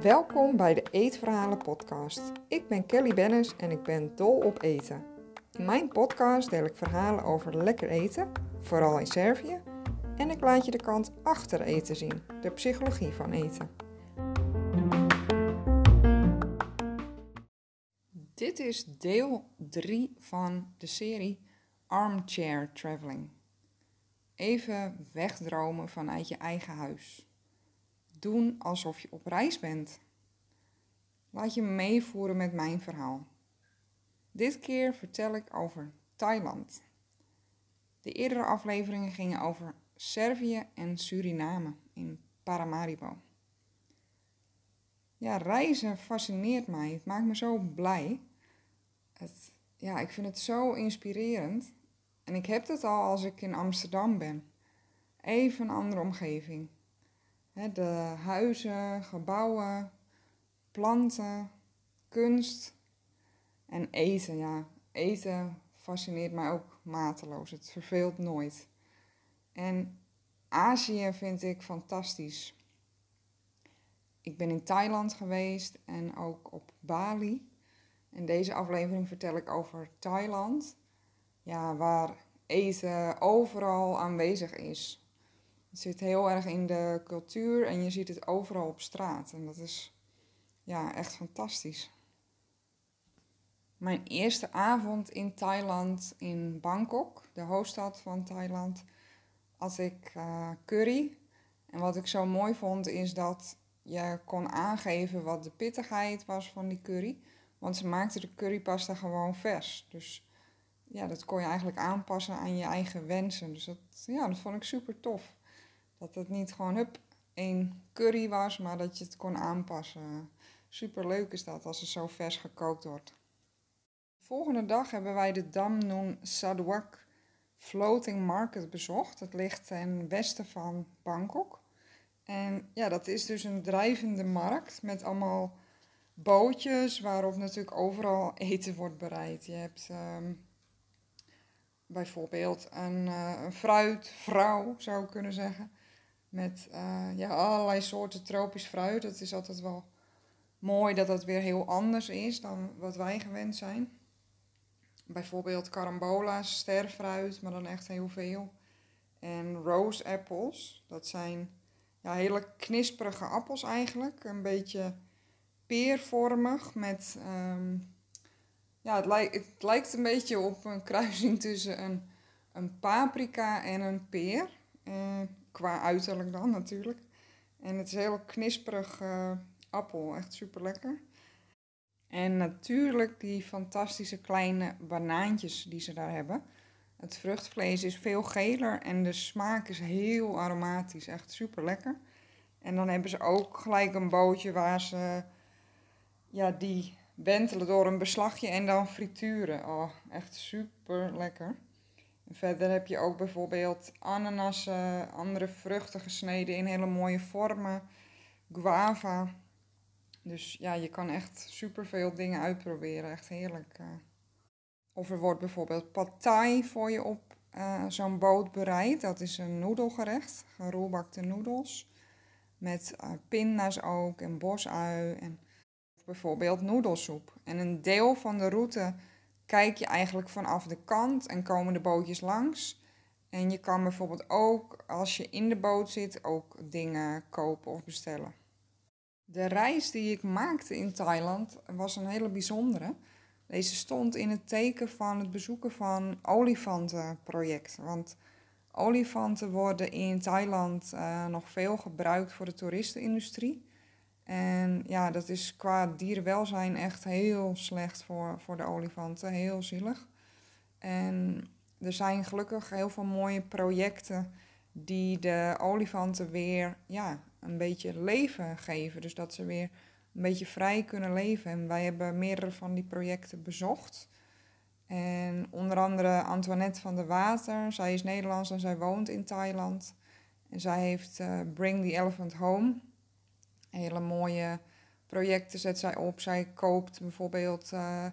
Welkom bij de Eetverhalen podcast. Ik ben Kelly Bennis en ik ben dol op eten. In mijn podcast deel ik verhalen over lekker eten, vooral in Servië, en ik laat je de kant achter eten zien, de psychologie van eten. Dit is deel 3 van de serie Armchair Traveling. Even wegdromen vanuit je eigen huis. Doen alsof je op reis bent. Laat je meevoeren met mijn verhaal. Dit keer vertel ik over Thailand. De eerdere afleveringen gingen over Servië en Suriname in Paramaribo. Ja, reizen fascineert mij. Het maakt me zo blij. Het, ja, ik vind het zo inspirerend. En ik heb het al als ik in Amsterdam ben. Even een andere omgeving. de huizen, gebouwen, planten, kunst en eten. Ja, eten fascineert mij ook mateloos. Het verveelt nooit. En Azië vind ik fantastisch. Ik ben in Thailand geweest en ook op Bali. In deze aflevering vertel ik over Thailand, ja, waar eten overal aanwezig is. Het zit heel erg in de cultuur en je ziet het overal op straat. En dat is ja, echt fantastisch. Mijn eerste avond in Thailand, in Bangkok, de hoofdstad van Thailand, had ik uh, curry. En wat ik zo mooi vond is dat je kon aangeven wat de pittigheid was van die curry. Want ze maakten de currypasta gewoon vers. Dus ja, dat kon je eigenlijk aanpassen aan je eigen wensen. Dus dat, ja, dat vond ik super tof. Dat het niet gewoon hup, één curry was, maar dat je het kon aanpassen. Super leuk is dat als het zo vers gekookt wordt. Volgende dag hebben wij de Dam Noon Saduak Floating Market bezocht. Het ligt ten westen van Bangkok. En ja, dat is dus een drijvende markt met allemaal bootjes waarop natuurlijk overal eten wordt bereid. Je hebt um, bijvoorbeeld een, uh, een fruitvrouw, zou ik kunnen zeggen. Met uh, ja, allerlei soorten tropisch fruit. Het is altijd wel mooi dat dat weer heel anders is dan wat wij gewend zijn. Bijvoorbeeld carambola's, sterfruit, maar dan echt heel veel. En rose apples, dat zijn ja, hele knisperige appels eigenlijk. Een beetje peervormig met... Um, ja, het, lijkt, het lijkt een beetje op een kruising tussen een, een paprika en een peer. Uh, qua uiterlijk dan natuurlijk. En het is een heel knisperig uh, appel. Echt super lekker. En natuurlijk die fantastische kleine banaantjes die ze daar hebben. Het vruchtvlees is veel geler en de smaak is heel aromatisch. Echt super lekker. En dan hebben ze ook gelijk een bootje waar ze ja, die wentelen door een beslagje en dan frituren. Oh, echt super lekker. Verder heb je ook bijvoorbeeld ananassen, andere vruchten gesneden in hele mooie vormen. Guava. Dus ja, je kan echt super veel dingen uitproberen. Echt heerlijk. Eh. Of er wordt bijvoorbeeld pad thai voor je op uh, zo'n boot bereid. Dat is een noedelgerecht, geroelbakte noedels. Met uh, pinda's ook en bosui en bijvoorbeeld noedelsoep. En een deel van de route kijk je eigenlijk vanaf de kant en komen de bootjes langs. En je kan bijvoorbeeld ook, als je in de boot zit, ook dingen kopen of bestellen. De reis die ik maakte in Thailand was een hele bijzondere. Deze stond in het teken van het bezoeken van olifantenproject. Want olifanten worden in Thailand uh, nog veel gebruikt voor de toeristenindustrie. En ja, dat is qua dierenwelzijn echt heel slecht voor, voor de olifanten. Heel zielig. En er zijn gelukkig heel veel mooie projecten die de olifanten weer ja, een beetje leven geven. Dus dat ze weer een beetje vrij kunnen leven. En wij hebben meerdere van die projecten bezocht. En onder andere Antoinette van der Water. Zij is Nederlands en zij woont in Thailand. En zij heeft uh, Bring the Elephant Home. Hele mooie projecten zet zij op. Zij koopt bijvoorbeeld uh,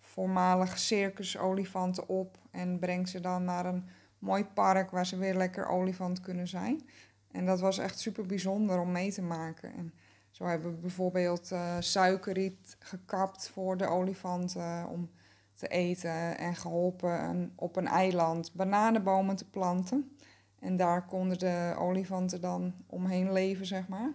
voormalige circusolifanten op en brengt ze dan naar een mooi park waar ze weer lekker olifant kunnen zijn. En dat was echt super bijzonder om mee te maken. En zo hebben we bijvoorbeeld uh, suikerriet gekapt voor de olifanten om te eten en geholpen op een eiland bananenbomen te planten. En daar konden de olifanten dan omheen leven, zeg maar.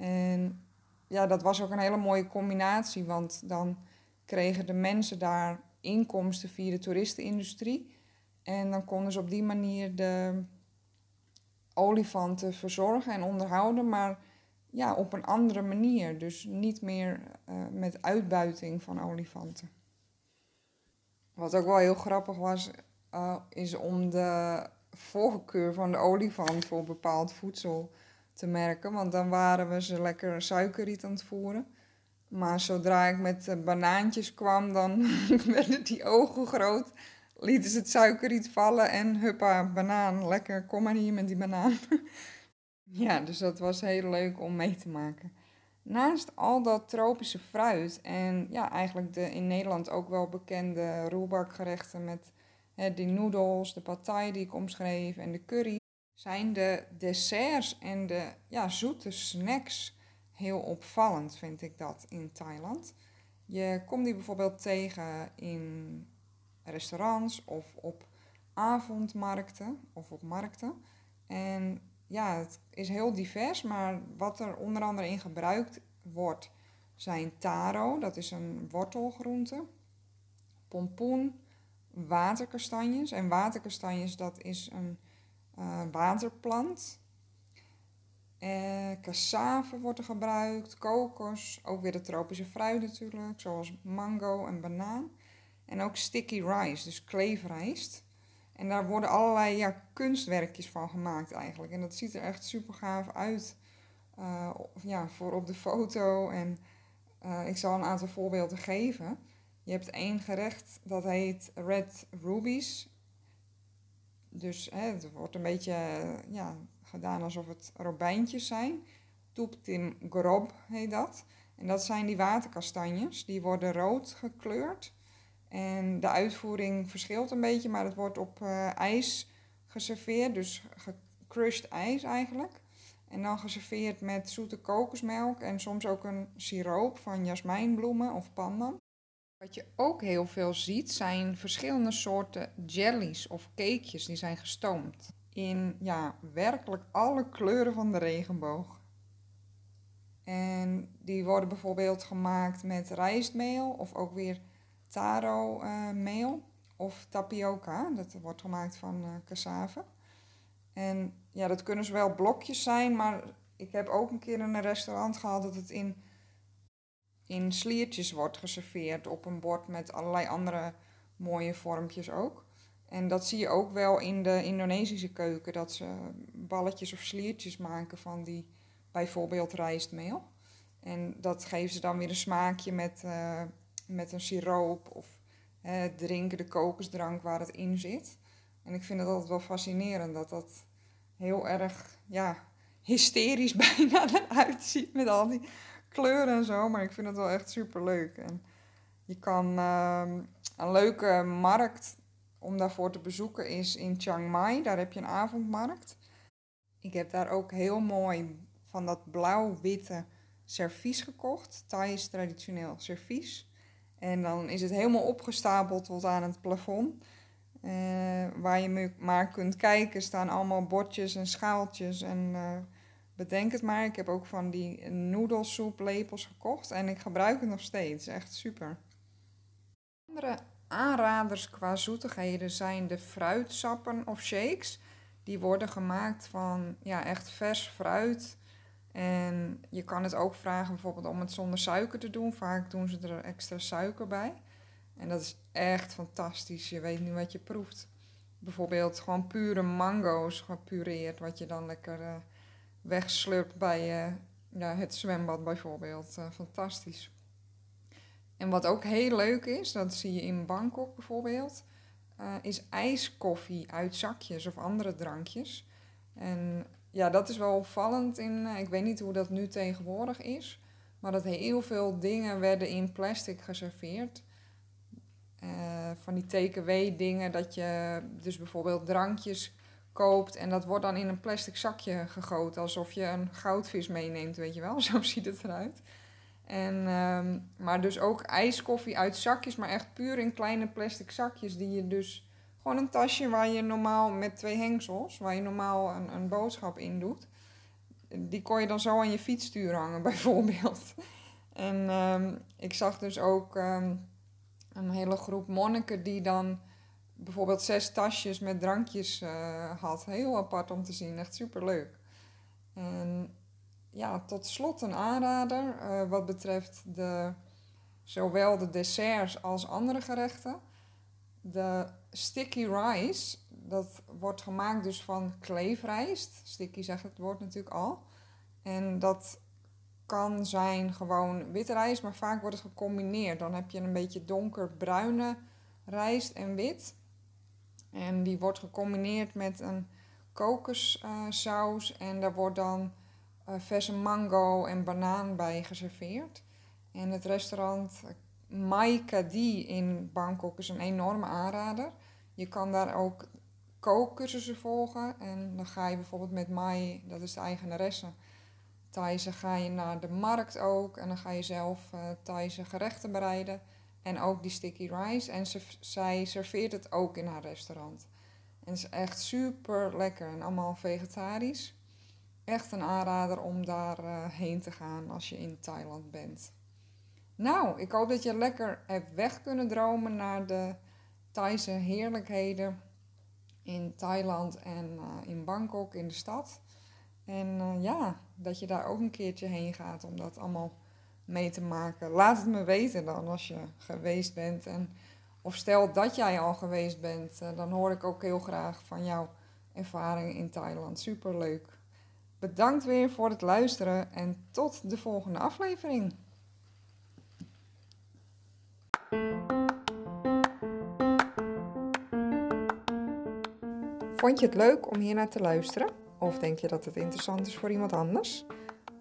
En ja, dat was ook een hele mooie combinatie, want dan kregen de mensen daar inkomsten via de toeristenindustrie. En dan konden ze op die manier de olifanten verzorgen en onderhouden, maar ja, op een andere manier. Dus niet meer uh, met uitbuiting van olifanten. Wat ook wel heel grappig was, uh, is om de voorkeur van de olifant voor bepaald voedsel te merken. Want dan waren we ze lekker suikerriet aan het voeren. Maar zodra ik met banaantjes kwam, dan werden die ogen groot. Lieten ze het suikerriet vallen en huppa, banaan. Lekker, kom maar hier met die banaan. ja, dus dat was heel leuk om mee te maken. Naast al dat tropische fruit en ja, eigenlijk de in Nederland ook wel bekende roerbakgerechten met hè, die noedels, de patay die ik omschreef en de curry, zijn de desserts en de ja, zoete snacks heel opvallend, vind ik dat in Thailand. Je komt die bijvoorbeeld tegen in restaurants of op avondmarkten of op markten. En ja, het is heel divers, maar wat er onder andere in gebruikt wordt, zijn taro, dat is een wortelgroente, pompoen, waterkastanjes. En waterkastanjes, dat is een uh, waterplant. Uh, cassave wordt er gebruikt, kokos, ook weer de tropische fruit natuurlijk, zoals mango en banaan. En ook sticky rice, dus kleefrijst. En daar worden allerlei ja, kunstwerkjes van gemaakt eigenlijk. En dat ziet er echt super gaaf uit uh, ja, voor op de foto. En ik zal een aantal voorbeelden geven. Je hebt één gerecht dat heet Red Rubies. Dus hè, het wordt een beetje ja, gedaan alsof het robijntjes zijn. Toeptim grob heet dat. En dat zijn die waterkastanjes. Die worden rood gekleurd. En de uitvoering verschilt een beetje, maar het wordt op uh, ijs geserveerd. Dus gecrushed ijs eigenlijk. En dan geserveerd met zoete kokosmelk en soms ook een siroop van jasmijnbloemen of pandan. Wat je ook heel veel ziet zijn verschillende soorten jellies of cakejes die zijn gestoomd. In ja, werkelijk alle kleuren van de regenboog. En die worden bijvoorbeeld gemaakt met rijstmeel of ook weer taro uh, meel of tapioca. Dat wordt gemaakt van uh, cassave. En ja, dat kunnen zowel blokjes zijn, maar ik heb ook een keer in een restaurant gehad dat het in, in sliertjes wordt geserveerd op een bord met allerlei andere mooie vormpjes ook. En dat zie je ook wel in de Indonesische keuken, dat ze balletjes of sliertjes maken van die bijvoorbeeld rijstmeel. En dat geven ze dan weer een smaakje met, uh, met een siroop of uh, drinken de kokosdrank waar het in zit. En ik vind het altijd wel fascinerend dat dat heel erg, ja, hysterisch bijna eruit ziet met al die kleuren en zo. Maar ik vind het wel echt super leuk. En je kan uh, een leuke markt om daarvoor te bezoeken is in Chiang Mai. Daar heb je een avondmarkt. Ik heb daar ook heel mooi van dat blauw-witte servies gekocht. Thais traditioneel servies. En dan is het helemaal opgestapeld tot aan het plafond. Uh, waar je maar kunt kijken staan allemaal bordjes en schaaltjes en uh, bedenk het maar. Ik heb ook van die noedelsoeplepels gekocht en ik gebruik het nog steeds. Echt super. Andere aanraders qua zoetigheden zijn de fruitsappen of shakes. Die worden gemaakt van ja, echt vers fruit. En je kan het ook vragen bijvoorbeeld om het zonder suiker te doen. Vaak doen ze er extra suiker bij. En dat is echt fantastisch. Je weet nu wat je proeft. Bijvoorbeeld gewoon pure mango's gepureerd, wat je dan lekker wegslurpt bij uh, het zwembad bijvoorbeeld. Uh, fantastisch. En wat ook heel leuk is, dat zie je in Bangkok bijvoorbeeld, is ijskoffie uit zakjes of andere drankjes. En ja, dat is wel opvallend. In, ik weet niet hoe dat nu tegenwoordig is, maar dat heel veel dingen werden in plastic geserveerd. eh, van die TKW dingen dat je dus bijvoorbeeld drankjes koopt en dat wordt dan in een plastic zakje gegoten alsof je een goudvis meeneemt, weet je wel. Zo ziet het eruit. En, ehm, maar dus ook ijskoffie uit zakjes, maar echt puur in kleine plastic zakjes die je dus gewoon een tasje waar je normaal met twee hengsels, waar je normaal een, een boodschap in doet. Die kon je dan zo aan je fietsstuur hangen, bijvoorbeeld. En ehm, ik zag dus ook ehm, een hele groep monniken die dan bijvoorbeeld zes tasjes met drankjes uh, had. Heel apart om te zien, echt super leuk. En ja, tot slot een aanrader uh, wat betreft de, zowel de desserts als andere gerechten. De sticky rice, dat wordt gemaakt dus van kleefrijst. Sticky zegt het woord natuurlijk al. En dat kan zijn gewoon witte rijst, maar vaak wordt het gecombineerd. Dan heb je een beetje donkerbruine rijst en wit. En die wordt gecombineerd met een kokossaus. en daar wordt dan uh, verse mango en banaan bij geserveerd. En het restaurant Mai Kadi in Bangkok is een enorme aanrader. Je kan daar ook kookcursussen volgen. En dan ga je bijvoorbeeld met Mai, dat is de eigenaresse, Thaise ga je naar de markt ook. En dan ga je zelf uh, Thaise gerechten bereiden. En ook die sticky rice. En ze, zij serveert het ook in haar restaurant. En het is echt super lekker en allemaal vegetarisch. Echt een aanrader om daar uh, heen te gaan als je in Thailand bent. Nou, ik hoop dat je lekker hebt weg kunnen dromen naar de Thaise heerlijkheden in Thailand en uh, in Bangkok in de stad. En uh, ja, dat je daar ook een keertje heen gaat om dat allemaal mee te maken. Laat het me weten dan als je geweest bent. En, of stel dat jij al geweest bent, uh, dan hoor ik ook heel graag van jouw ervaring in Thailand. Super leuk. Bedankt weer voor het luisteren en tot de volgende aflevering. Vond je het leuk om hier naar te luisteren? Of denk je dat het interessant is voor iemand anders?